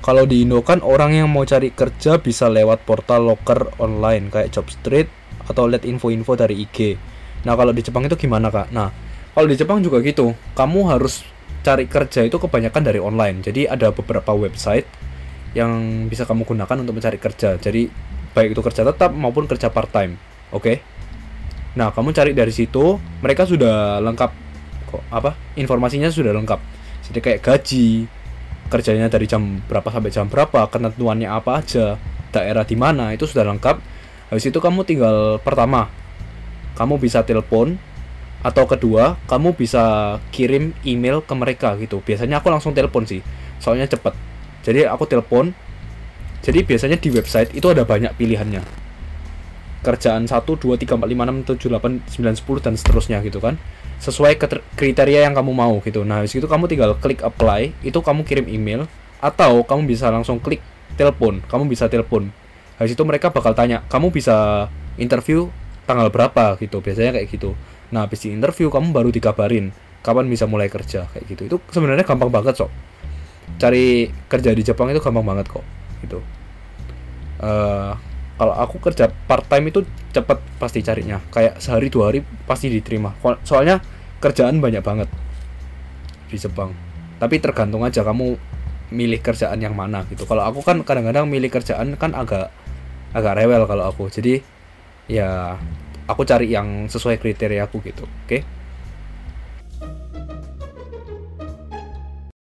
kalau di Indo kan orang yang mau cari kerja bisa lewat portal loker online kayak Jobstreet atau lihat info-info dari IG. Nah, kalau di Jepang itu gimana, Kak? Nah, kalau di Jepang juga gitu. Kamu harus cari kerja itu kebanyakan dari online. Jadi ada beberapa website yang bisa kamu gunakan untuk mencari kerja. Jadi baik itu kerja tetap maupun kerja part time. Oke. Nah, kamu cari dari situ, mereka sudah lengkap kok apa? Informasinya sudah lengkap. Jadi kayak gaji, kerjanya dari jam berapa sampai jam berapa, ketentuannya apa aja, daerah di mana, itu sudah lengkap. Habis itu kamu tinggal pertama, kamu bisa telepon atau kedua, kamu bisa kirim email ke mereka gitu. Biasanya aku langsung telepon sih, soalnya cepet. Jadi aku telepon. Jadi biasanya di website itu ada banyak pilihannya. Kerjaan 1, 2, 3, 4, 5, 6, 7, 8, 9, 10 dan seterusnya gitu kan sesuai kriteria yang kamu mau gitu. Nah, habis itu kamu tinggal klik apply, itu kamu kirim email atau kamu bisa langsung klik telepon. Kamu bisa telepon. Habis itu mereka bakal tanya, "Kamu bisa interview tanggal berapa?" gitu. Biasanya kayak gitu. Nah, habis di interview kamu baru dikabarin kapan bisa mulai kerja kayak gitu. Itu sebenarnya gampang banget, sok. Cari kerja di Jepang itu gampang banget kok. Gitu. Uh, kalau aku kerja part time itu cepet pasti carinya kayak sehari dua hari pasti diterima soalnya kerjaan banyak banget di Jepang. Tapi tergantung aja kamu milih kerjaan yang mana gitu. Kalau aku kan kadang-kadang milih kerjaan kan agak agak rewel kalau aku. Jadi ya aku cari yang sesuai kriteria aku gitu oke? okay?